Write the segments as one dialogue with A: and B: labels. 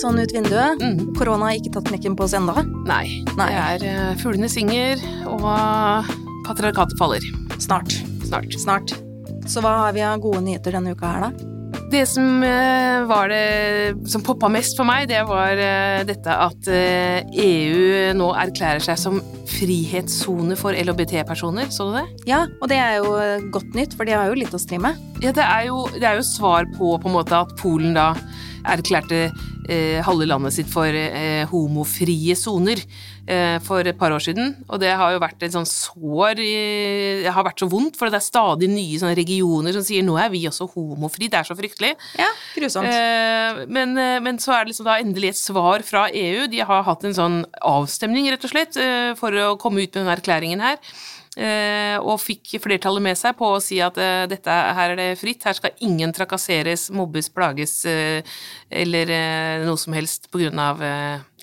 A: litt sånn ut vinduet.
B: Mm.
A: Korona har ikke tatt knekken på oss enda.
B: Nei.
A: Nei.
B: Det er uh, fuglene synger, og patriarkatet faller.
A: Snart.
B: Snart.
A: Snart. Så hva har vi av gode nyheter denne uka her, da?
B: Det som eh, var det som poppa mest for meg, det var eh, dette at eh, EU nå erklærer seg som frihetssone for LHBT-personer. Så du det?
A: Ja, og det er jo eh, godt nytt, for de har jo litt å stri med.
B: Ja, det er jo, det er jo svar på på en måte at Polen da erklærte eh, halve landet sitt for eh, homofrie soner eh, for et par år siden. Og det har jo vært et sånn sår Det har vært så vondt, for det er stadig nye regioner som sier nå er vi også homofri. Det er så fryktelig.
A: Ja, grusomt.
B: Eh, men, men så er det liksom da endelig et svar fra EU. De har hatt en sånn avstemning, rett og slett, for å komme ut med denne erklæringen her. Eh, og fikk flertallet med seg på å si at eh, dette her er det fritt, her skal ingen trakasseres, mobbes, plages eh, eller noe som helst på grunn av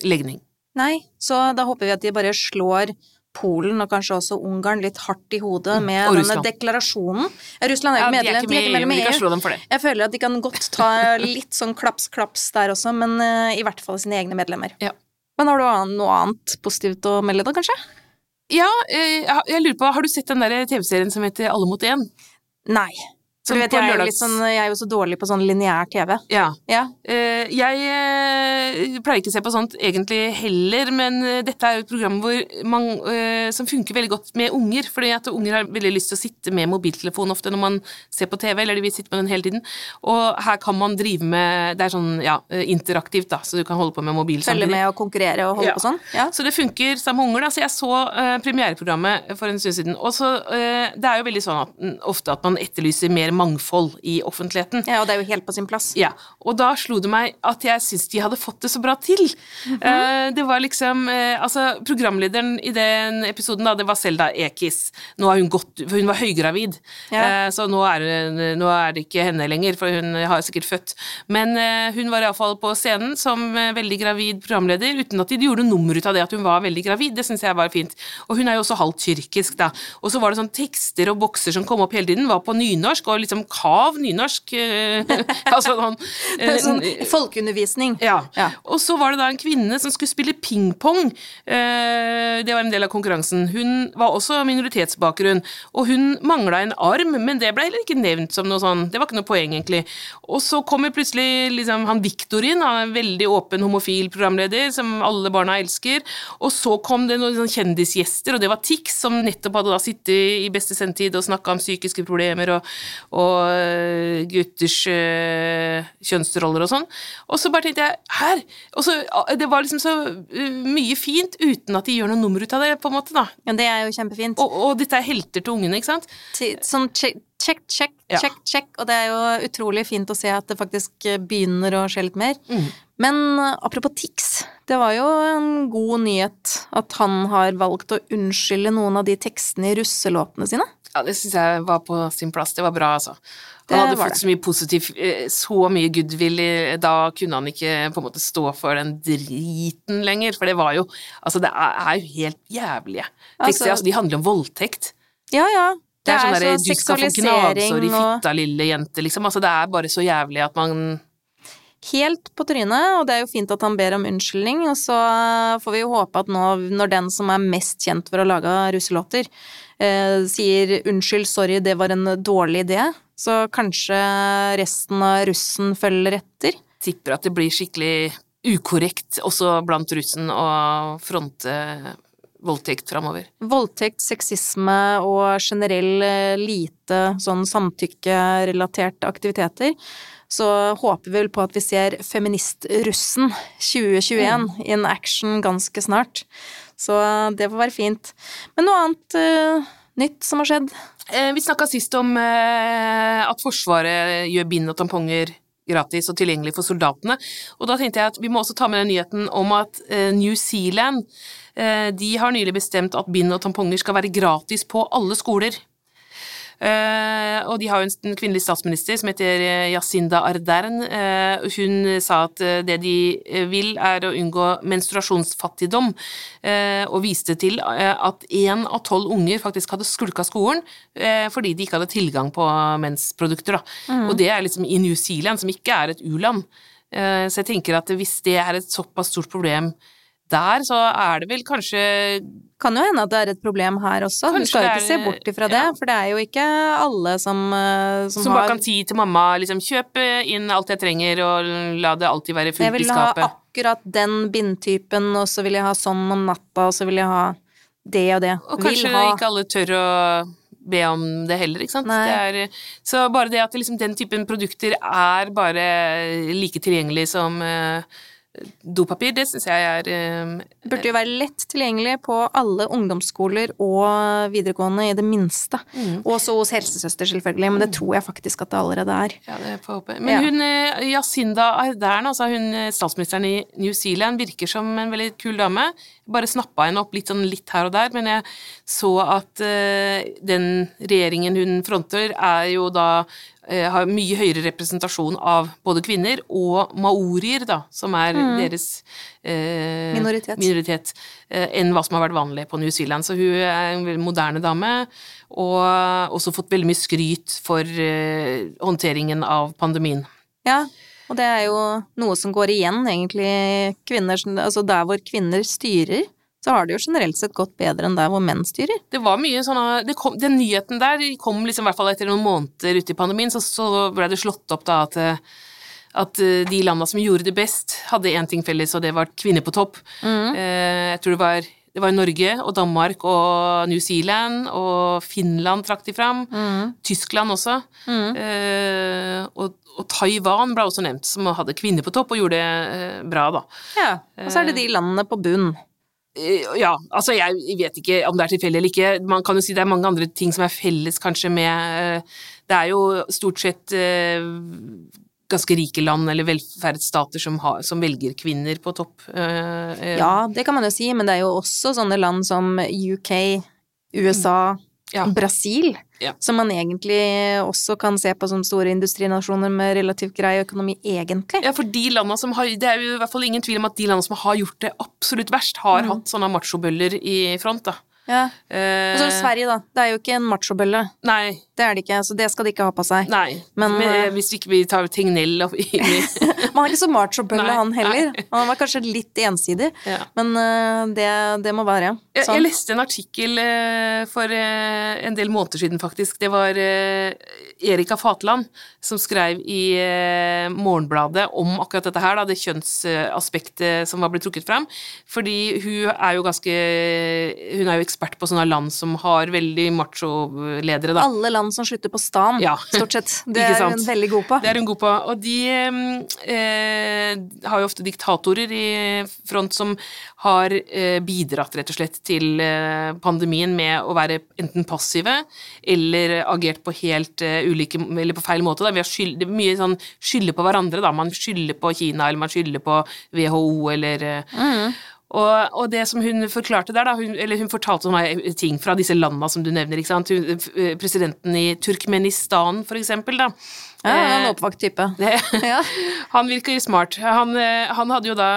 B: legning.
A: Nei, så da håper vi at de bare slår Polen og kanskje også Ungarn litt hardt i hodet med
B: Mm.
A: denne deklarasjonen. Russland er jo
B: de
A: ikke medlem, de er ikke medlem i
B: vi kan slå dem for det.
A: Jeg føler at de kan godt ta litt sånn klaps-klaps der også, men i hvert fall sine egne medlemmer.
B: Ja.
A: Men har du noe annet positivt å melde da, kanskje?
B: Ja, eh, jeg lurer på, har du sett den der TV-serien som heter Alle mot én?
A: Nei.
B: Som
A: du vet, jeg er, jo litt sånn, jeg er jo så dårlig på sånn lineær TV.
B: Ja.
A: Ja.
B: Eh, jeg eh, pleier ikke å se på sånt egentlig heller, men eh, dette er jo et program hvor man, som funker veldig godt med unger, fordi at unger har veldig lyst til å sitte med mobiltelefon ofte når man ser på TV, eller de vil sitte med den hele tiden. Og her kan man drive med Det er sånn ja, interaktivt, da, så du kan holde på med mobil
A: Følge
B: samtidig.
A: med og konkurrere og holde
B: Ja.
A: på sånn. Ja.
B: Så det funker sammen med unger, da. Så jeg så uh, premiereprogrammet for en stund siden. Og så uh, Det er jo veldig sånn at, mm, ofte at man etterlyser mer mangfold i offentligheten.
A: ja, og det er jo helt på sin plass.
B: Ja, og da slo det meg at jeg syns de hadde fått det så bra til. Eh, det var liksom eh, Altså, programlederen i den episoden, da, det var Selda Ekiz. Nå har hun gått for Hun var høygravid,
A: Ja.
B: eh, så nå er, nå er det ikke henne lenger, for hun har sikkert født. Men hun var iallfall på scenen som veldig gravid programleder, uten at de gjorde nummer ut av det at hun var veldig gravid. Det syns jeg var fint. Og hun er jo også halvt tyrkisk, da. Og så var det sånn tekster og bokser som kom opp hele tiden, var på nynorsk, og liksom kav nynorsk. eh, altså sånn eh,
A: Sånn folkeundervisning.
B: ja.
A: Ja.
B: Og så var det da en kvinne som skulle spille pingpong. Eh, det var en del av konkurransen. Hun var også minoritetsbakgrunn, og hun mangla en arm, men det ble heller ikke nevnt som noe sånn. Det var ikke noe poeng, egentlig. Og så kommer plutselig liksom han Victor inn, han er en veldig åpen homofil programleder som alle barna elsker. Og så kom det noen sånn kjendisgjester, og det var Tix, som nettopp hadde da sittet i beste sendetid og snakka om psykiske problemer og, og øh, gutters øh, kjønnsroller og sånn. Og så bare tenkte jeg her! Og så, ah, det var liksom så mye fint uten at de gjør noe nummer ut av det, på en måte, da.
A: Ja, det er jo kjempefint.
B: Og, og dette er helter til ungene, ikke sant?
A: Sånn check, check, check,
B: Ja.
A: check, check. Og det er jo utrolig fint å se at det faktisk eh, begynner å skje litt mer.
B: Mm.
A: Men eh, apropos Tix, det var jo en god nyhet at han har valgt å unnskylde noen av de tekstene i russelåtene sine.
B: Ja, det syns jeg var på sin plass. Det var bra, altså.
A: Det
B: Han hadde fått
A: det.
B: så mye positiv, eh, så mye goodwill, da kunne han ikke på en måte stå for den driten lenger, for det var jo Altså, det er, jo helt jævlige tekster.
A: Altså-
B: Altså, de handler om voldtekt.
A: Ja, ja.
B: Det er, sånn derre
A: så
B: Du skal få gnagsår i fitta, lille jente, liksom. Altså, det er bare så jævlig at man
A: helt på trynet, og det er jo fint at han ber om unnskyldning, og så får vi jo håpe at nå, når den som er mest kjent for å lage russelåter, eh, sier unnskyld, sorry, det var en dårlig idé, så kanskje resten av russen følger etter.
B: tipper at det blir skikkelig ukorrekt også blant russen å fronte voldtekt framover.
A: Voldtekt, sexisme og generell eh, lite sånn samtykkerelaterte aktiviteter. Så håper vi vel på at vi ser feministrussen 2021 in action ganske snart. Så det får være fint. Men noe annet uh, nytt som har skjedd?
B: Eh, Vi snakka sist om eh, at Forsvaret gjør bind og tamponger gratis og tilgjengelig for soldatene, og da tenkte jeg at vi må også ta med den nyheten om at eh, New Zealand eh, de har nylig bestemt at bind og tamponger skal være gratis på alle skoler. Eh, og de har jo en kvinnelig statsminister som heter Yasinda Jacinda Ardern. Eh, hun sa at eh, det de eh, vil er å unngå menstruasjonsfattigdom, eh, og viste til eh, at én av tolv unger faktisk hadde skulka skolen eh, fordi de ikke hadde tilgang på mensprodukter. Da. Og det er liksom i New Zealand, som ikke er et u-land. Eh, Så jeg tenker at hvis det er et såpass stort problem der, så er det vel kanskje
A: Kan jo hende at det er et problem her også, du skal jo
B: ikke
A: ikke se
B: er-
A: bort ifra det,
B: ja.
A: for det er jo ikke alle som, eh, som,
B: Som bare
A: har
B: kan si til mamma liksom kjøp inn alt jeg trenger, og la det alltid være fullt i skapet.
A: Jeg vil ha akkurat den bindtypen, og så vil jeg ha sånn om natta, og så vil jeg ha det og det.
B: Og kanskje
A: ha
B: ikke alle tør å be om det heller, ikke sant. Det er, så bare det at liksom, den typen produkter er bare like tilgjengelig som eh, dopapir, det syns jeg er eh,
A: Burde jo være lett tilgjengelig på alle ungdomsskoler og videregående, i det minste.
B: Mm.
A: Også hos helsesøster, selvfølgelig, men det tror jeg faktisk at det allerede er.
B: Ja, det får jeg håpe. Men
A: Ja.
B: hun Yasinda Ardern, altså hun eh, statsministeren i New Zealand, virker som en veldig kul dame. Bare snappa henne opp litt sånn litt her og der, men jeg så at eh, den regjeringen hun fronter, er jo da eh, har mye høyere representasjon av både kvinner og maorier, da, som er deres eh,
A: Minoritet.
B: minoritet eh, enn hva som har vært vanlig på New Zealand. Så hun er en veldig moderne dame, og også fått veldig mye skryt for eh, håndteringen av pandemien.
A: Ja, og det er jo noe som går igjen, egentlig, kvinner, altså der hvor kvinner styrer, så har det jo generelt sett gått bedre enn der hvor menn styrer.
B: Det var mye sånne det kom, Den nyheten der de kom liksom i hvert fall etter noen måneder ute i pandemien, så, så ble det slått opp da at, eh, at eh, de landa som gjorde det best, hadde én ting felles, og det var kvinner på topp. Mm. jeg tror det var, det var Norge og Danmark og New Zealand og Finland trakk de fram. Tyskland også. Eh, og, og Taiwan ble også nevnt, som hadde kvinner på topp og gjorde det eh, bra, da.
A: Ja, og så er det de landene på bunn.
B: Eh, Ja, altså jeg vet ikke om det er tilfeldig eller ikke. Man kan jo si det er mange andre ting som er felles kanskje med eh, Det er jo stort sett eh, ganske rike land eller velferdsstater som, har, som velger kvinner på topp.
A: Ja, det kan man jo si, men det er jo også sånne land som UK, USA,
B: Ja.
A: Brasil,
B: Ja.
A: som man egentlig også kan se på som store industrinasjoner med relativt grei økonomi, egentlig.
B: Ja, for de landene som har, Det er jo i hvert fall ingen tvil om at de landene som har gjort det absolutt verst, har
A: Mm.
B: hatt sånne machobøller i front, da.
A: Ja.
B: Eh,
A: Og så er det Sverige, da. Det er jo ikke en machobølle.
B: Nei,
A: Det er det ikke, så det skal de ikke ha på seg.
B: nei.
A: Men,
B: Men,
A: eh,
B: hvis ikke vi tar Tegnell opp i
A: Man er ikke så macho-bølle, han heller.
B: nei.
A: Han var kanskje litt ensidig,
B: Ja.
A: men eh, det, det må være.
B: Jeg,
A: Sånn.
B: jeg leste en artikkel eh, for en del måneder siden, faktisk. Det var Erika Fatland som skrev i Morgenbladet om akkurat dette her, da, det kjønnsaspektet som var blitt trukket fram. Fordi hun er jo ganske Hun er jo ekspert på sånne land som har veldig macho-ledere, da.
A: Alle land som slutter på stan,
B: Ja.
A: stort sett. Det er hun veldig god på.
B: Det er hun god på. Og de eh, har jo ofte diktatorer i front som har eh, bidratt rett og slett til eh, pandemien med å være enten passive eller agert på helt eh, ulike Eller på feil måte. Da. Vi har skyld, det er mye sånn skylde på hverandre, da. Man skylder på Kina, eller man skylder på WHO, eller eh, og, og det som hun forklarte der, da, hun, eller hun fortalte meg ting fra disse landene som du nevner, ikke sant. Eh, presidenten i Turkmenistan, for eksempel, da.
A: Ja, han er en
B: Eh,
A: oppvakt type.
B: det,
A: Ja.
B: han virker smart. Han, eh, han hadde jo da,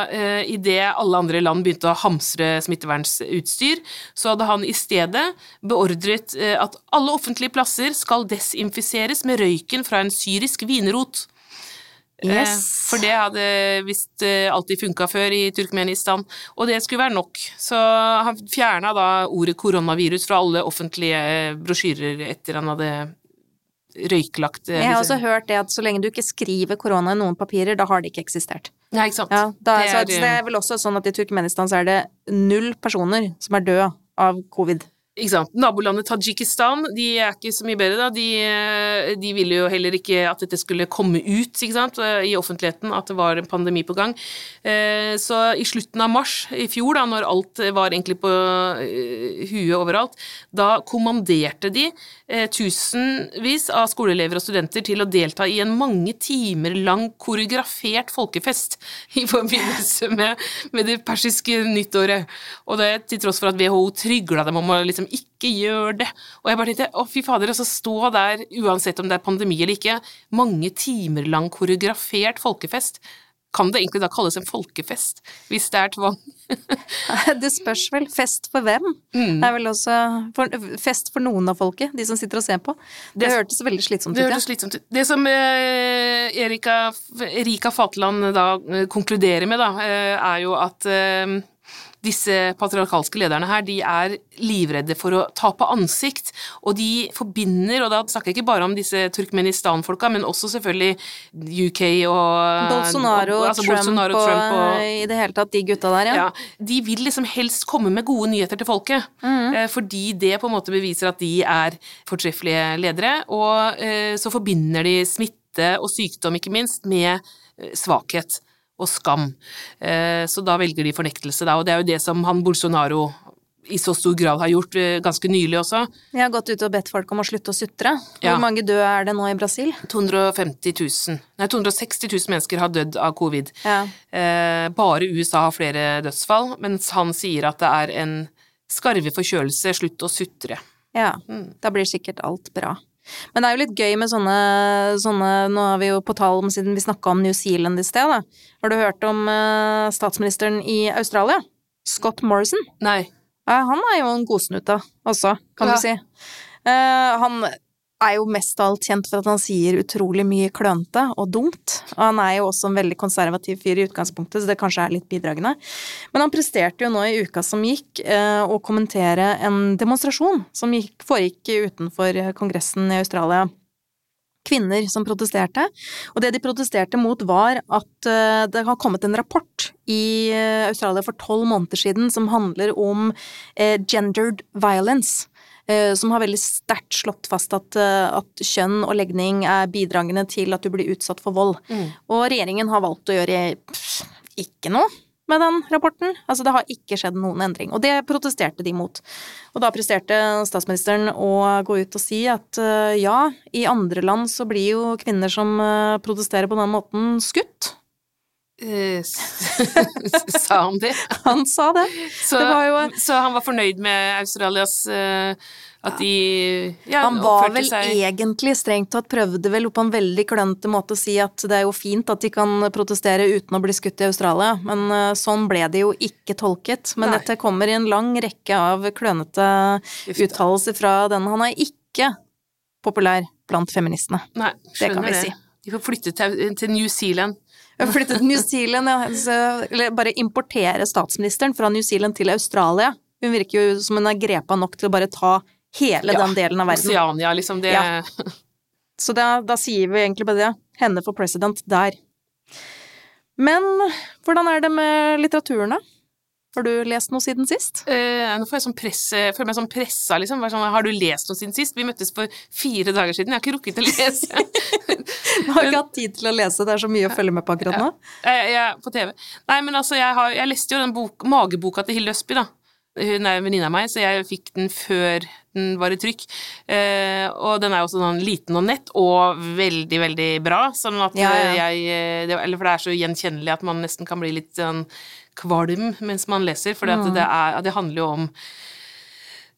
B: idet alle andre land begynte å hamstre smittevernsutstyr, så hadde han i stedet beordret at alle offentlige plasser skal desinfiseres med røyken fra en syrisk vinrot. Eh,
A: Yes.
B: For det hadde visst eh, alltid funka før i Turkmenistan, og det skulle være nok. Så han fjerna da ordet koronavirus fra alle offentlige eh, brosjyrer etter han hadde røyklagt eh,
A: Jeg har også hørt det at så lenge du ikke skriver korona i noen papirer, da har det ikke eksistert.
B: Nei, ikke sant.
A: Ja, da,
B: Det er,
A: så det er vel også sånn at i Turkmenistan så er det null personer som er døde av covid.
B: Nabolandet Tadsjikistan de er ikke så mye bedre. De, eh, de ville jo heller ikke at dette skulle komme ut eh, i offentligheten, at det var en pandemi på gang. Eh, Så i slutten av mars i fjor, da, når alt var egentlig på huet overalt, da kommanderte de tusenvis av skoleelever og studenter til å delta i en mange timer lang koreografert folkefest i forbindelse med, med det persiske nyttåret. Og det til tross for at WHO trygla dem om å liksom ikke gjør det. Og jeg bare tenkte å fy fader, altså stå der uansett om det er pandemi eller ikke, mange timer lang koreografert folkefest. kan det egentlig da kalles en folkefest, hvis det er tvang?
A: Det spørs vel. Fest for hvem?
B: Mm.
A: Det er vel også for, fest for noen av folket, de som sitter og ser på. Det,
B: Det-
A: hørtes veldig slitsomt ut, Det
B: hørtes slitsomt ut. Det som eh, Erika, Erika Fatland da eh, konkluderer med, da, eh, er jo at eh, disse patriarkalske lederne her, de er livredde for å tape ansikt, og de forbinder, og da snakker jeg ikke bare om disse Turkmenistan-folka, men også selvfølgelig UK og
A: Bolsonaro,
B: og, altså
A: Trump,
B: Bolsonaro,
A: og,
B: Trump og
A: i det hele tatt de gutta der, ja.
B: ja, de vil liksom helst komme med gode nyheter til folket,
A: Mhm.
B: eh, fordi det på en måte beviser at de er fortreffelige ledere, og eh, så forbinder de smitte og sykdom, ikke minst, med eh, svakhet og skam. Eh, Så da velger de fornektelse, da, og det er jo det som han Bolsonaro i så stor grad har gjort eh, ganske nylig også.
A: Jeg har gått ut og bedt folk om å slutte å sutre.
B: Ja.
A: Hvor mange døde er det nå i Brasil?
B: 250 000, nei 260 000 mennesker har dødd av covid.
A: Ja.
B: Eh, bare USA har flere dødsfall, mens han sier at det er en skarve forkjølelse, slutt å sutre.
A: Ja,
B: Mm.
A: da blir sikkert alt bra. Men det er jo litt gøy med sånne, sånne Nå er vi jo på tall om siden vi snakka om New Zealand i sted, da. Har du hørt om uh, statsministeren i Australia? Scott Morrison?
B: Nei.
A: Uh, han er jo en godsnute også, kan
B: Ja.
A: du si. Uh, han er jo mest av alt kjent for at han sier utrolig mye klønete og dumt. Og han er jo også en veldig konservativ fyr i utgangspunktet, så det kanskje er litt bidragende. Men han presterte jo nå i uka som gikk, eh, å kommentere en demonstrasjon som gikk, foregikk utenfor Kongressen i Australia. Kvinner som protesterte, og det de protesterte mot var at eh, det har kommet en rapport i eh, Australia for tolv måneder siden som handler om gendered violence. Eh, Som har veldig sterkt slått fast at, eh, at kjønn og legning er bidragende til at du blir utsatt for vold. Og regjeringen har valgt å gjøre pff, ikke noe med den rapporten. Altså det har ikke skjedd noen endring. Og det protesterte de mot. Og da presterte statsministeren å gå ut og si at eh, ja, i andre land så blir jo kvinner som protesterer på den måten, skutt.
B: Eh, sa han det?
A: Han sa det.
B: Så,
A: Det var jo-
B: så han var fornøyd med Australias eh, At de ja,
A: Han var vel
B: seg
A: egentlig strengt tatt prøvde vel på en veldig klønete måte å si at det er jo fint at de kan protestere uten å bli skutt i Australia, men eh, sånn ble det jo ikke tolket. Men
B: Nei.
A: dette kommer i en lang rekke av klønete uttalelser fra den. Han er ikke populær blant feministene.
B: Nei,
A: Det kan vi
B: det.
A: si.
B: De får flytte til, til New Zealand.
A: Flyttet til New Zealand. Eller bare importere statsministeren fra New Zealand til Australia. Hun virker jo som hun er grepa nok til å bare ta hele
B: Ja,
A: den delen av verden.
B: Oceania, liksom. Det
A: Ja. Så da, da sier vi egentlig bare det. Henne for president der. Men hvordan er det med litteraturen, da? Har du lest noe siden sist?
B: Eh, nå får jeg sånn press, jeg føler meg sånn pressa, liksom. Sånn, har du lest noe siden sist? Vi møttes for fire dager siden, jeg har ikke rukket å lese.
A: du har ikke hatt tid til å lese, det er så mye å følge med på akkurat nå.
B: jeg, jeg, Eh, på TV. Nei, men altså, jeg, har, jeg leste jo den bok, mageboka til Hilde Østby, da. Hun er en venninne av meg, så jeg fikk den før den var i trykk. Eh, og den er jo også sånn liten og nett, og veldig, veldig bra. Sånn at
A: Ja, ja.
B: eh, jeg eh, det, Eller for det er så gjenkjennelig at man nesten kan bli litt sånn kvalm mens man leser, for
A: Mm.
B: det, det handler jo om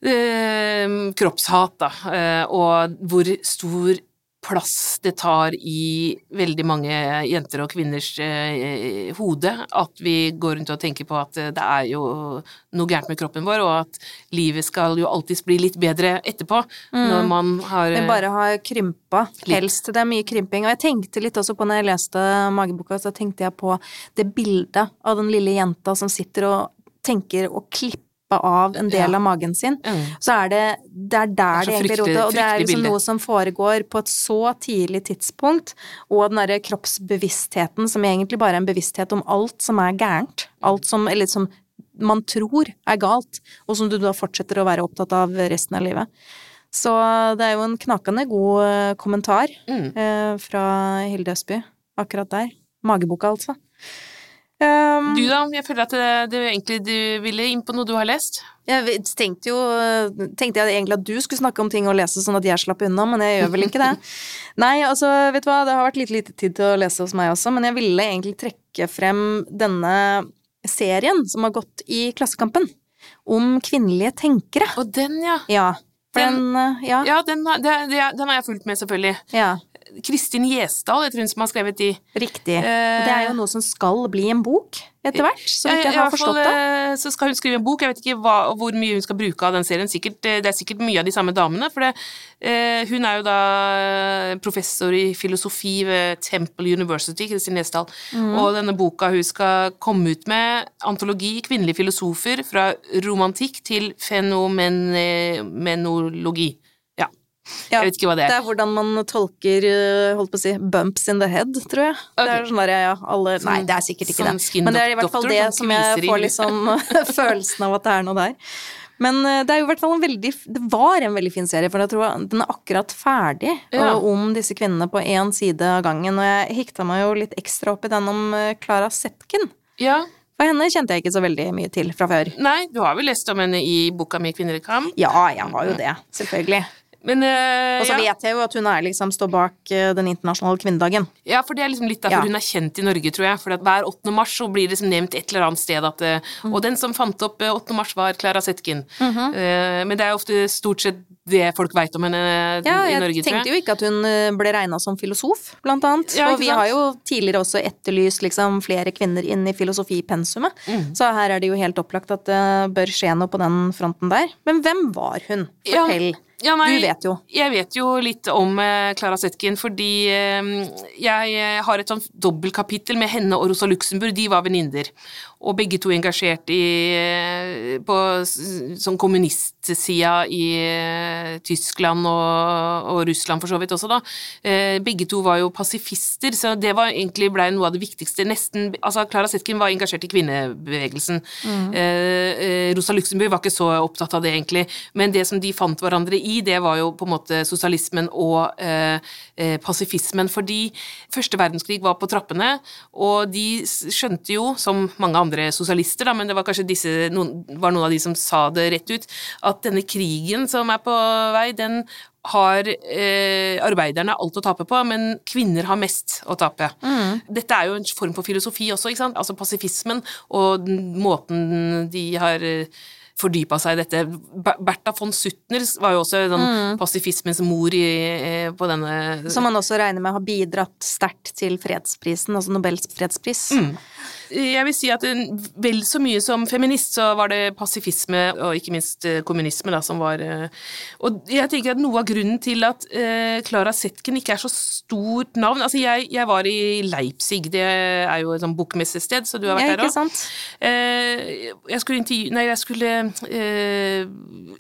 B: eh, kroppshat, da, eh, og hvor stor plass det tar i veldig mange jenter og kvinners eh, hode at vi går rundt og tenker på at eh, det er jo noe gærent med kroppen vår, og at livet skal jo alltids bli litt bedre etterpå, når man har eh,
A: bare har krympa,
B: Litt.
A: helst. Det er mye krymping. Og jeg tenkte litt også på når jeg leste mageboka, så tenkte jeg på det bildet av den lille jenta som sitter og tenker å klippe av en del
B: Ja.
A: av magen sin.
B: mm,
A: Så er det, det er der
B: Det er
A: det egentlig roter, og det er liksom noe som foregår på et så tidlig tidspunkt, og den derre kroppsbevisstheten som egentlig bare er en bevissthet om alt som er gærent, alt som, eller som man tror er galt, og som du da fortsetter å være opptatt av resten av livet. Så det er jo en knakende god eh, kommentar
B: mm.
A: eh, fra Hilde Østby, akkurat der. Mageboka, altså. Um,
B: Du da? Jeg føler at det, det egentlig du ville inn på noe du har lest.
A: Jeg tenkte jo Tenkte jeg egentlig at du skulle snakke om ting å lese sånn at jeg slapp unna, men jeg gjør vel ikke det. Nei, altså, vet du hva, det har vært litt lite tid til å lese hos meg også, men jeg ville egentlig trekke frem denne serien som har gått i Klassekampen, om kvinnelige tenkere.
B: Og den, ja.
A: Ja.
B: Den-
A: den, eh, ja,
B: Ja, den, har- det, det, den har jeg fulgt med, selvfølgelig.
A: ja.
B: Kristin Gjesdal, jeg tror hun som har skrevet de.
A: Riktig. Og det er jo noe som skal bli en bok etter hvert, som ikke jeg har forstått det.
B: eh, Så skal hun skrive en bok, jeg vet ikke hva, hvor mye hun skal bruke av den serien. Sikkert, eh, det er sikkert mye av de samme damene, for det, eh, hun er jo da eh, professor i filosofi ved Temple University, Kristin Gjesdal,
A: Mm.
B: og denne boka hun skal komme ut med, antologi kvinnelige filosofer fra romantikk til fenomenologi. Ja. Jeg vet ikke hva det er.
A: Det
B: er.
A: hvordan man tolker eh, holdt på å si, bumps in the head, tror jeg. Det er sånn der, ja, alle Nei, det er sikkert ikke
B: Sånn
A: det. Men det er i hvert fall det
B: som
A: jeg får liksom følelsen av at det er noe der. Men eh, det er jo i hvert fall en veldig Det var en veldig fin serie, for jeg tror den er akkurat ferdig
B: Ja.
A: om disse kvinnene på én side av gangen. Og jeg hikta meg jo litt ekstra opp i den om Klara Clara Zetkin.
B: Ja.
A: For henne kjente jeg ikke så veldig mye til fra før.
B: Nei, du har vel lest om henne i boka mi Kvinner i kamp?
A: Ja, jeg har jo det, selvfølgelig.
B: Men uh,
A: Og så
B: ja.
A: vet jeg jo at hun er liksom står bak uh, den internasjonale kvinnedagen.
B: Ja, for det er liksom litt derfor
A: Ja.
B: hun er kjent i Norge, tror jeg. For hver 8. mars så blir det liksom nevnt et eller annet sted at uh,
A: Mm.
B: Og den som fant opp eh, 8. mars, var Clara Zetkin.
A: Mhm.
B: Eh, men det er ofte stort sett det folk veit om henne
A: Ja,
B: i
A: jeg
B: Norge, tror
A: tenkte
B: jeg.
A: jo ikke at hun ble regna som filosof, blant annet. Og vi
B: sant?
A: har jo tidligere også etterlyst liksom flere kvinner inn i filosofipensumet.
B: Mm.
A: Så her er det jo helt opplagt at det bør skje noe på den fronten der. Men hvem var hun? Fortell.
B: Ja, nei,
A: Du vet jo.
B: Jeg vet jo litt om Klara Clara Zetkin, fordi eh, jeg eh, har et sånt dobbeltkapittel med henne og Rosa Luxemburg. De var venninner. Og begge to engasjert i eh, på sånn kommunistsida i eh, Tyskland og, og Russland for så vidt også, da. Eh, begge to var jo pasifister, så det var egentlig blei noe av det viktigste. Nesten Altså, Klara Zetkin var engasjert i kvinnebevegelsen. Eh, eh, Rosa Luxemburg var ikke så opptatt av det, egentlig, men det som de fant hverandre i, det var jo på en måte sosialismen og eh, eh, pasifismen, fordi første verdenskrig var på trappene, og de skjønte jo, som mange andre sosialister, da, men det var kanskje disse, noen, var noen av de som sa det rett ut, at denne krigen som er på vei, den har eh, arbeiderne alt å tape på, men kvinner har mest å tape. Dette er jo en form for filosofi også, ikke sant? Altså pasifismen og måten de har eh, fordypa seg i dette. Bertha von Suttner var jo også sånn pasifismens mor i, på denne
A: Som man også regner med har bidratt sterkt til fredsprisen, altså Nobels fredspris.
B: Mm. Jeg vil si at eh, vel så mye som feminist, så var det pasifisme og ikke minst eh, kommunisme da, som var eh, Og jeg tenker at noe av grunnen til at Klara Clara Zetkin ikke er så stort navn Altså, jeg, jeg var i Leipzig, det er jo et sånt bokmessested, så du har vært
A: Ja,
B: der òg. Eh, jeg skulle intervju... Nei, jeg skulle eh,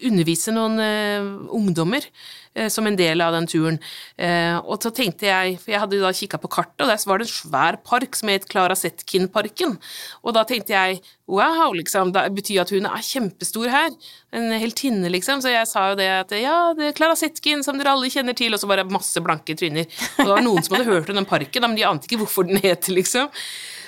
B: undervise noen eh, ungdommer eh, som en del av den turen. Eh, og så tenkte jeg, for jeg hadde da kikka på kartet, og der var det en svær park som het Clara Zetkin-parken. Og da tenkte jeg wow, liksom, det betyr at hun er kjempestor her. En heltinne, liksom. Så jeg sa jo det at ja, det er Clara Zetkin, som dere alle kjenner til, og så bare masse blanke tryner. Og det var noen som hadde hørt om den parken, men de ante ikke hvorfor den het, liksom.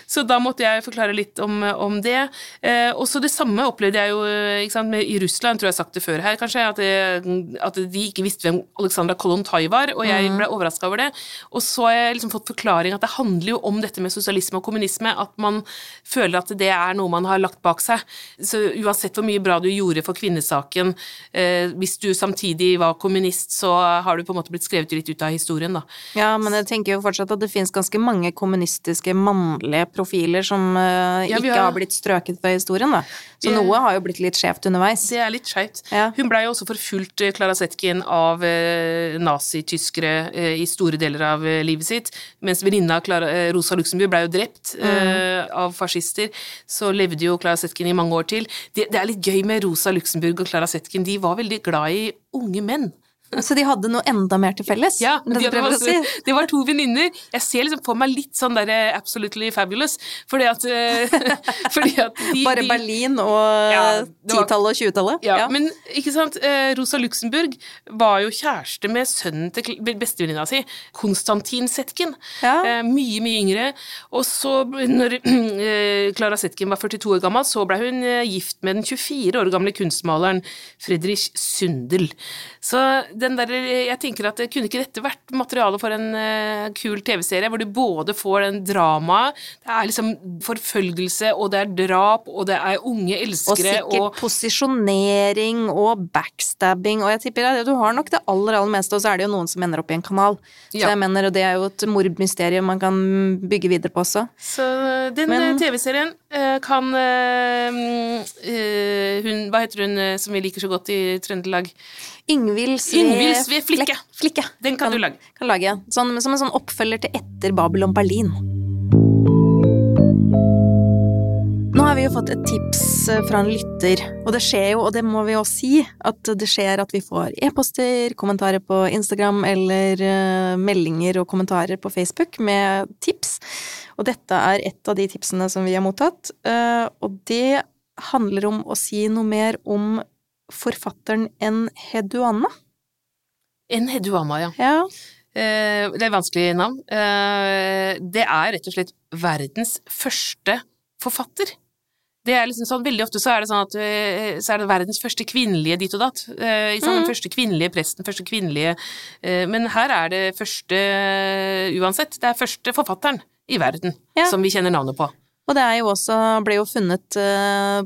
B: Så da måtte jeg forklare litt om, om det. Eh, også det samme opplevde jeg jo eh, sant, med, i Russland, tror jeg har sagt det før her, kanskje, at, det, at de ikke visste hvem Alexandra Kolontai var, og jeg ble overraska over det. Og så har jeg liksom fått forklaring at det handler jo om dette med sosialisme og kommunisme, at man føler at det er noe man har lagt bak seg. Så uansett hvor mye bra du gjorde for kvinnesaken, eh, hvis du samtidig var kommunist, så har du på en måte blitt skrevet litt ut av historien, da.
A: Ja, men jeg tenker jo fortsatt at det finnes ganske mange kommunistiske mannlige profiler som uh,
B: Ja,
A: ikke
B: har-
A: har blitt strøket fra historien, da. Så
B: Vi-
A: noe har jo blitt litt skjevt underveis.
B: Det er litt skjevt.
A: Ja.
B: Hun blei jo også forfulgt, Klara Clara Zetkin, av uh, nazityskere uh, i store deler av eh, livet sitt. Mens venninna Clara- eh, Rosa Luxemburg blei jo drept mm. av fascister, så levde jo Clara Zetkin i mange år til. Det, det er litt gøy med Rosa Luxemburg og Clara Zetkin, de var veldig glad i unge menn.
A: Så de hadde noe enda mer til felles?
B: Ja,
A: det
B: de
A: prøver si?
B: det var to venninner. Jeg ser liksom for meg litt sånn der eh, absolutely fabulous, fordi at, eh, fordi at de,
A: Bare
B: de,
A: Berlin og
B: Ja,
A: titallet og tjuetallet?
B: Ja, men ikke sant, eh, Rosa Luxemburg var jo kjæreste med sønnen til bestevenninna si, Konstantin Setken,
A: Ja.
B: Mye, mye yngre. Og så, når Klara Zetkin var 42 år gammel, så ble hun gift med den 24 år gamle kunstmaleren Friedrich Sundel. Så den der, jeg tenker at kunne ikke dette vært materiale for en uh, kul TV-serie, hvor du både får den dramaet, det er liksom forfølgelse, og det er drap, og det er unge elskere
A: og sikkert posisjonering og backstabbing, og jeg tipper at du har nok det aller, aller meste, og så er det jo noen som ender opp i en kanal. Så ja. jeg mener, og det er jo et mordmysterium man kan bygge videre på også.
B: Så den Men, TV-serien uh, kan uh, hun, Hva heter hun som vi liker så godt i Trøndelag?
A: Ingvild
B: Sve, Flikke.
A: Flikke.
B: Den kan, kan, du lage.
A: Kan lage sånn, som en sånn oppfølger til Etter Babylon Berlin. Nå har vi jo fått et tips eh, fra en lytter, og det skjer jo, og det må vi også si, at det skjer at vi får e-poster, kommentarer på Instagram eller uh, meldinger og kommentarer på Facebook med tips. Og dette er et av de tipsene som vi har mottatt, uh, og det handler om å si noe mer om forfatteren Enheduanna.
B: Enheduanna, ja.
A: ja.
B: Eh, det er et vanskelig navn. Eh, det er rett og slett verdens første forfatter. Det er liksom sånn, Veldig ofte så er det sånn at eh, så er det verdens første kvinnelige ditt og datt. Eh, sånn, mm. Første kvinnelige presten, første kvinnelige eh, Men her er det første uansett. Det er første forfatteren i verden ja. som vi kjenner navnet på.
A: Og det jo også, ble jo funnet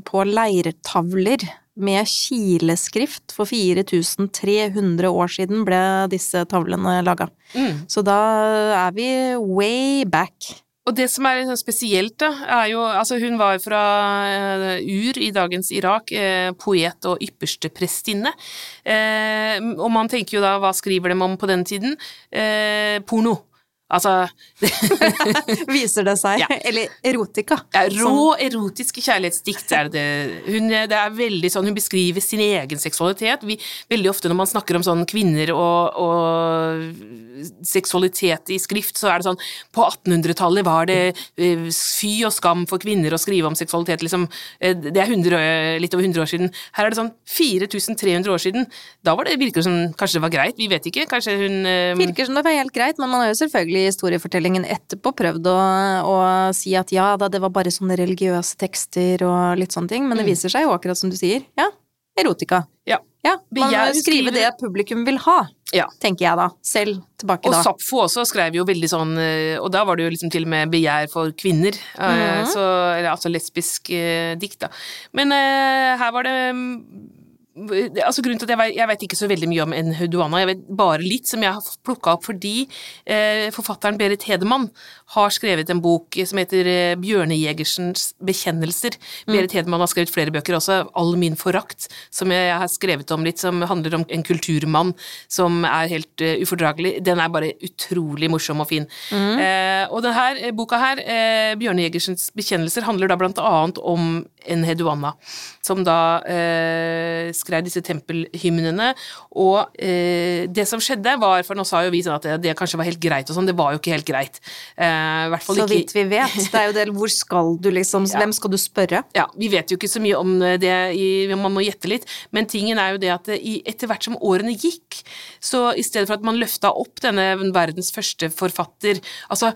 A: på leirtavler med kileskrift. For 4300 år siden ble disse tavlene laga. Mm. Så da er vi way back.
B: Og det som er spesielt, da, er jo Altså, hun var fra uh, Ur i dagens Irak, uh, poet og ypperste prestinne. Uh, og man tenker jo da, hva skriver de om på den tiden? porno. Altså
A: Viser det seg? Ja. Eller erotika?
B: Ja, rå erotiske kjærlighetsdikt er det. Hun, det er veldig sånn, hun beskriver sin egen seksualitet. Vi, veldig ofte når man snakker om sånn kvinner og, og seksualitet i skrift, så er det sånn På 1800-tallet var det uh, fy og skam for kvinner å skrive om seksualitet, liksom. Uh, det er 100, litt over 100 år siden. Her er det sånn 4300 år siden. Da var det, virker det som kanskje det var greit, vi vet ikke. Kanskje hun uh,
A: Virker som det var helt greit, men man har jo selvfølgelig i historiefortellingen etterpå prøvd å, å, si at ja da, det var bare sånne religiøse tekster og litt sånne ting, men det mm. viser seg jo akkurat som du sier, ja, erotika.
B: Ja.
A: Ja, man må skrive det publikum vil ha, ja. tenker jeg da. Selv tilbake
B: og
A: da.
B: Og Sapfo også skrev jo veldig sånn eh, Og da var det jo liksom til og med begjær for kvinner. Mm -hmm. så, altså lesbisk eh, dikt, da. Men eh, her var det altså grunnen til at Jeg vet, jeg vet ikke så veldig mye om Enhuduana, jeg vet bare litt som jeg har plukka opp fordi eh, forfatteren Berit Hedemann har skrevet en bok som heter eh, Bjørnejegersens bekjennelser. Mm. Berit Hedman har skrevet flere bøker også, All min forakt, som jeg har skrevet om litt, som handler om en kulturmann som er helt uh, ufordragelig. Den er bare utrolig morsom og fin. Mm. Eh, og denne boka her, eh, Bjørnejegersens bekjennelser, handler da blant annet om en heduanna, som da eh, skrev disse tempelhymnene. Og eh, det som skjedde, var For nå sa jo vi sånn at det, det kanskje var helt greit og sånn, det var jo ikke helt greit.
A: Eh, så vidt vi vet. Det er jo det, hvor skal du liksom ja. Hvem skal du spørre?
B: Ja, vi vet jo ikke så mye om det, i, man må gjette litt. Men tingen er jo det at i, etter hvert som årene gikk, så i stedet for at man løfta opp denne verdens første forfatter Altså,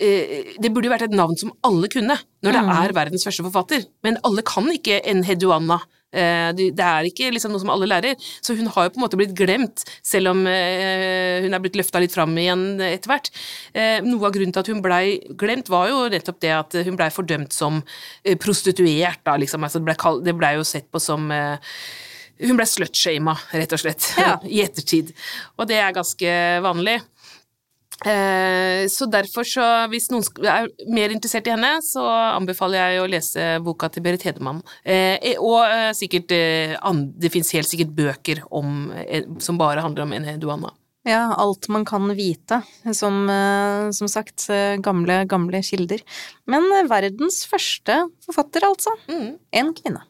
B: eh, det burde jo vært et navn som alle kunne, når det mm. er verdens første forfatter. Men alle kan ikke en Heduanna Eh, det er ikke liksom noe som alle lærer. Så hun har jo på en måte blitt glemt, selv om eh, hun er blitt løfta litt fram igjen etter hvert. Eh, noe av grunnen til at hun blei glemt, var jo nettopp det at hun blei fordømt som prostituert, da, liksom. Altså, det blei ble, ble jo sett på som hun ble slutshama, rett og slett, ja. i ettertid. Og det er ganske vanlig. Eh, så derfor, så hvis noen er mer interessert i henne, så anbefaler jeg å lese boka til Berit Hedemann. Eh, og eh, sikkert Det fins helt sikkert bøker om, som bare handler om Ene Duana.
A: Ja, alt man kan vite. Som, som sagt, gamle, gamle kilder. Men verdens første forfatter, altså. Mm. En kvinne.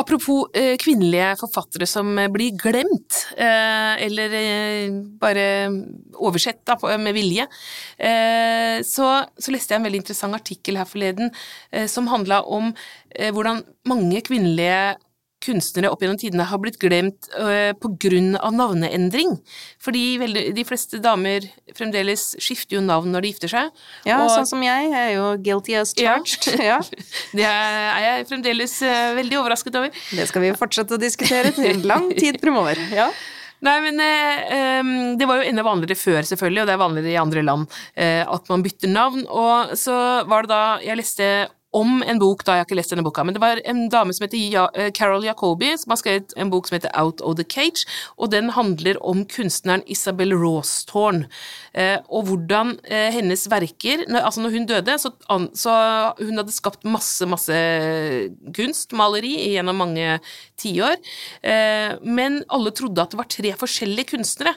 B: Apropos eh, kvinnelige forfattere som eh, blir glemt, eh, eller bare oversett da, med vilje, så, så, leste jeg en veldig interessant artikkel her forleden som handla om hvordan mange kvinnelige kunstnere opp gjennom tidene har blitt glemt uh, på grunn av navneendring. Fordi veldig, de fleste damer fremdeles skifter jo navn når de gifter seg.
A: Ja, og, sånn som jeg. Jeg er jo guilty as charged. Ja.
B: det er jeg fremdeles uh, veldig overrasket over.
A: Det skal vi fortsette å diskutere til lang tid fremover. Ja.
B: Nei, men eh, det var jo enda vanligere før, selvfølgelig, og det er vanligere i andre land eh, at man bytter navn. Og så var det da jeg leste om en bok, da jeg har ikke lest denne boka, men det var en dame som heter eh, Carol Jacobi, som har skrevet en bok som heter Out of the Cage, og den handler om kunstneren Isabel Rawsthorn, eh, og hvordan eh, hennes verker Altså, når hun døde, så, så hun hadde skapt masse, masse kunst, maleri, gjennom mange tiår, men alle trodde at det var tre forskjellige kunstnere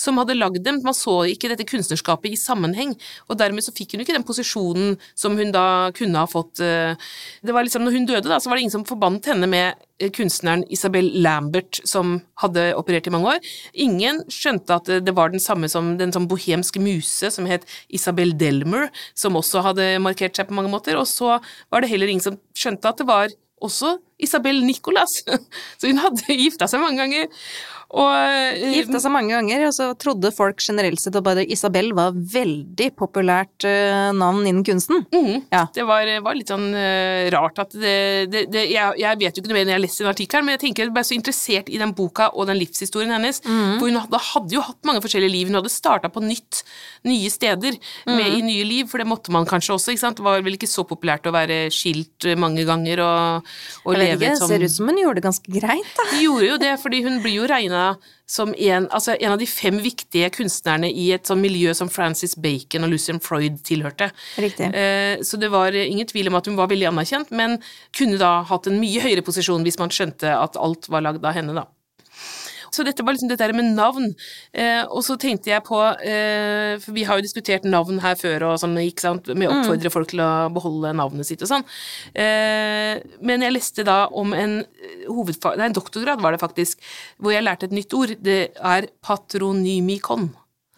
B: som hadde lagd dem. Man så ikke dette kunstnerskapet i sammenheng, og dermed så fikk hun ikke den posisjonen som hun da kunne ha fått. eh, Det var liksom, når hun døde, da, så var det ingen som forbandt henne med eh, kunstneren Isabel Lambert, som hadde operert i mange år. Ingen skjønte at det var den samme som den sånn bohemske muse som het Isabel Delmer, som også hadde markert seg på mange måter, og så var det heller ingen som skjønte at det var også Isabel Nicolas. Så hun hadde gifta seg mange ganger. Og eh,
A: Gifta seg mange ganger, og så trodde folk generelt sett at bare Isabel var veldig populært eh, navn innen kunsten.
B: Mhm.
A: Ja.
B: Det var, var litt sånn eh, rart at det, det, det jeg, jeg vet jo ikke noe mer når jeg har lest den artikkelen, men jeg tenker jeg ble så interessert i den boka og den livshistorien hennes. For hun hadde, hadde jo hatt mange forskjellige liv. Hun hadde starta på nytt, nye steder, med, i nye liv, for det måtte man kanskje også, ikke sant. Det var vel ikke så populært å være skilt eh, mange ganger og, og leve et sånn
A: ser ut som hun gjorde det ganske greit, da.
B: Hun gjorde jo det, fordi hun blir jo regna som en, altså en av de fem viktige kunstnerne i et sånn miljø som Francis Bacon og Lucian Freud tilhørte.
A: Riktig.
B: Eh, Så det var ingen tvil om at hun var veldig anerkjent, men kunne da hatt en mye høyere posisjon hvis man skjønte at alt var lagd av henne, da. Så dette var liksom dette med navn. Eh, og så tenkte jeg på eh, For vi har jo diskutert navn her før, og sånn, ikke sant, med å oppfordre folk til å beholde navnet sitt og sånn. Eh, men jeg leste da om en eh, hovedfag... Nei, en doktorgrad var det faktisk, hvor jeg lærte et nytt ord. Det er patronymikon.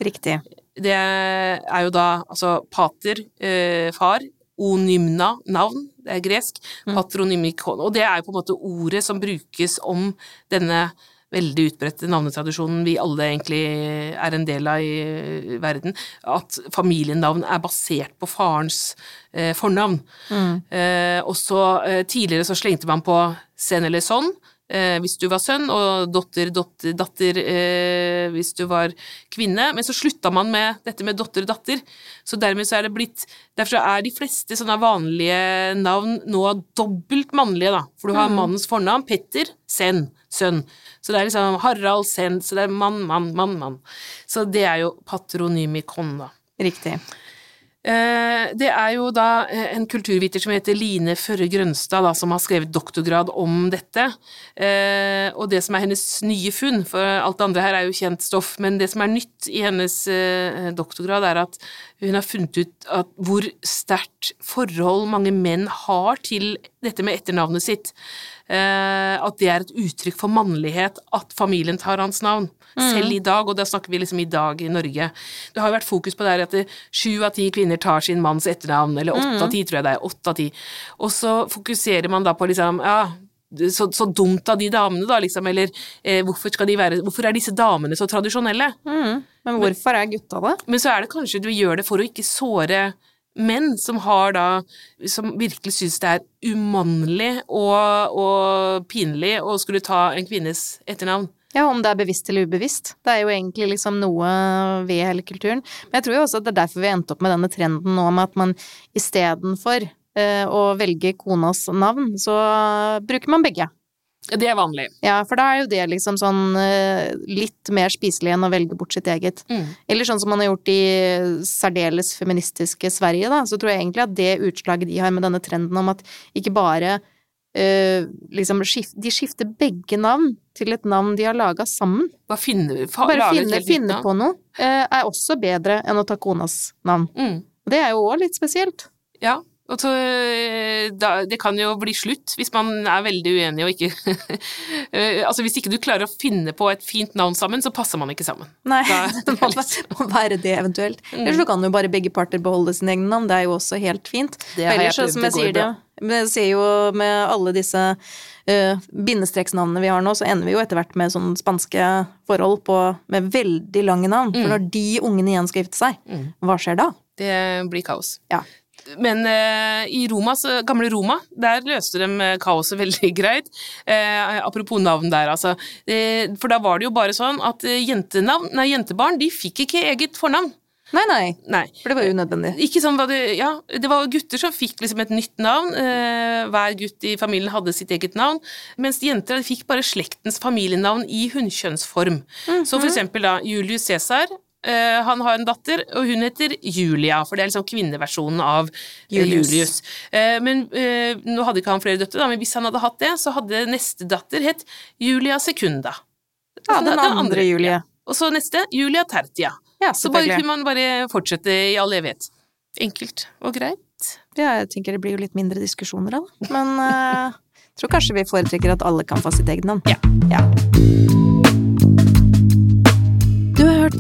A: Riktig.
B: Det er jo da altså pater, eh, far, onymna, navn, det er gresk, patronymikon. Og det er jo på en måte ordet som brukes om denne veldig utbredte navnetradisjonen vi alle egentlig er en del av i verden, at familienavn er basert på farens eh, fornavn. Eh, også eh, tidligere så slengte man på sen eller sånn, eh, hvis du var sønn, og dotter, dotter, datter eh, hvis du var kvinne. Men så slutta man med dette med dotter, datter. Så dermed så er det blitt Derfor er de fleste sånne vanlige navn nå dobbelt mannlige, da. For du har mannens fornavn, Petter, Sen, sønn. Så det er liksom Harald Sen, så det er mann, mann, mann, mann. Så det er jo patronymikon, da.
A: Riktig.
B: Eh, Det er jo da eh, en kulturviter som heter Line Førre Grønstad, da, som har skrevet doktorgrad om dette. Eh, Og det som er hennes nye funn, for alt det andre her er jo kjent stoff, men det som er nytt i hennes doktorgrad, er at hun har funnet ut hvor sterkt forhold mange menn har til dette med etternavnet sitt. Eh, At det er et uttrykk for mannlighet at familien tar hans navn. Selv i dag, og da snakker vi liksom i dag i Norge. Det har jo vært fokus på det her at sju av ti kvinner tar sin manns etternavn, eller åtte av ti, tror jeg det er. Åtte av ti. Og så fokuserer man da på liksom, ja så, så dumt av de damene, da, liksom, eller eh, hvorfor, skal de være, hvorfor er disse damene så tradisjonelle?
A: Mm. Men hvorfor er gutta det?
B: Men så er det kanskje du gjør det for å ikke såre menn som har da Som virkelig syns det er umannlig og, og pinlig å skulle ta en kvinnes etternavn.
A: Ja, om det er bevisst eller ubevisst. Det er jo egentlig liksom noe ved hele kulturen. Men jeg tror jo også at det er derfor vi endte opp med denne trenden nå med at man istedenfor eh, å velge konas navn, så bruker man begge.
B: Det er vanlig.
A: Ja, for da er jo det liksom sånn eh, litt mer spiselig enn å velge bort sitt eget.
B: Mm.
A: Eller sånn som man har gjort i særdeles feministiske Sverige, da, så tror jeg egentlig at det utslaget de har med denne trenden om at ikke bare Uh, liksom skift, De skifter begge navn til et navn de har laga sammen.
B: Bare finne,
A: Bare finne, finne på noe uh, er også bedre enn å ta konas navn.
B: Mm.
A: Det er jo òg litt spesielt.
B: Ja, så, eh, da, det kan jo bli slutt hvis man er veldig uenig og ikke Eh, Altså hvis ikke du klarer å finne på et fint navn sammen, så passer man ikke sammen.
A: Nei,
B: Da-
A: det må være- det eventuelt. Ellers så kan jo bare begge parter beholde sine egne navn, det er jo også helt fint.
B: Det har
A: Ellers, jeg
B: prøvd,
A: som jeg sier, det, men jeg ser jo med alle disse uh, bindestreksnavnene vi har nå, så ender vi jo etter hvert med sånn spanske forhold på, med veldig lange navn. For når de ungene igjen skal gifte seg, hva skjer da?
B: Det blir kaos.
A: Ja.
B: Men eh, i Romas, gamle Roma, der løste de eh, kaoset veldig greit. Eh, apropos navn der, altså. Eh, for da var det jo bare sånn at eh, jentenavn, nei, jentebarn de fikk ikke eget fornavn.
A: Nei, nei.
B: Nei.
A: For det var unødvendig.
B: Ikke sånn var det, ja, det var gutter som fikk liksom et nytt navn. Eh, hver gutt i familien hadde sitt eget navn. Mens jenter fikk bare slektens familienavn i hunnkjønnsform. Så for eksempel da Julius Cæsar. Eh, han har en datter, og hun heter Julia, for det er liksom kvinneversjonen av eh,
A: Julius.
B: Julius. Eh, men nå hadde ikke han flere døtre, men hvis han hadde hatt det, så hadde neste datter hett Julia Secunda.
A: Ja, den andre Julie.
B: ja. Og så neste Julia Tertia.
A: Ja,
B: Så bare kunne man bare fortsette i all evighet. Enkelt og greit.
A: Ja, jeg tenker det blir jo litt mindre diskusjoner da. Men jeg tror kanskje vi foretrekker at alle kan få sitt eget navn.
B: Ja.
A: ja.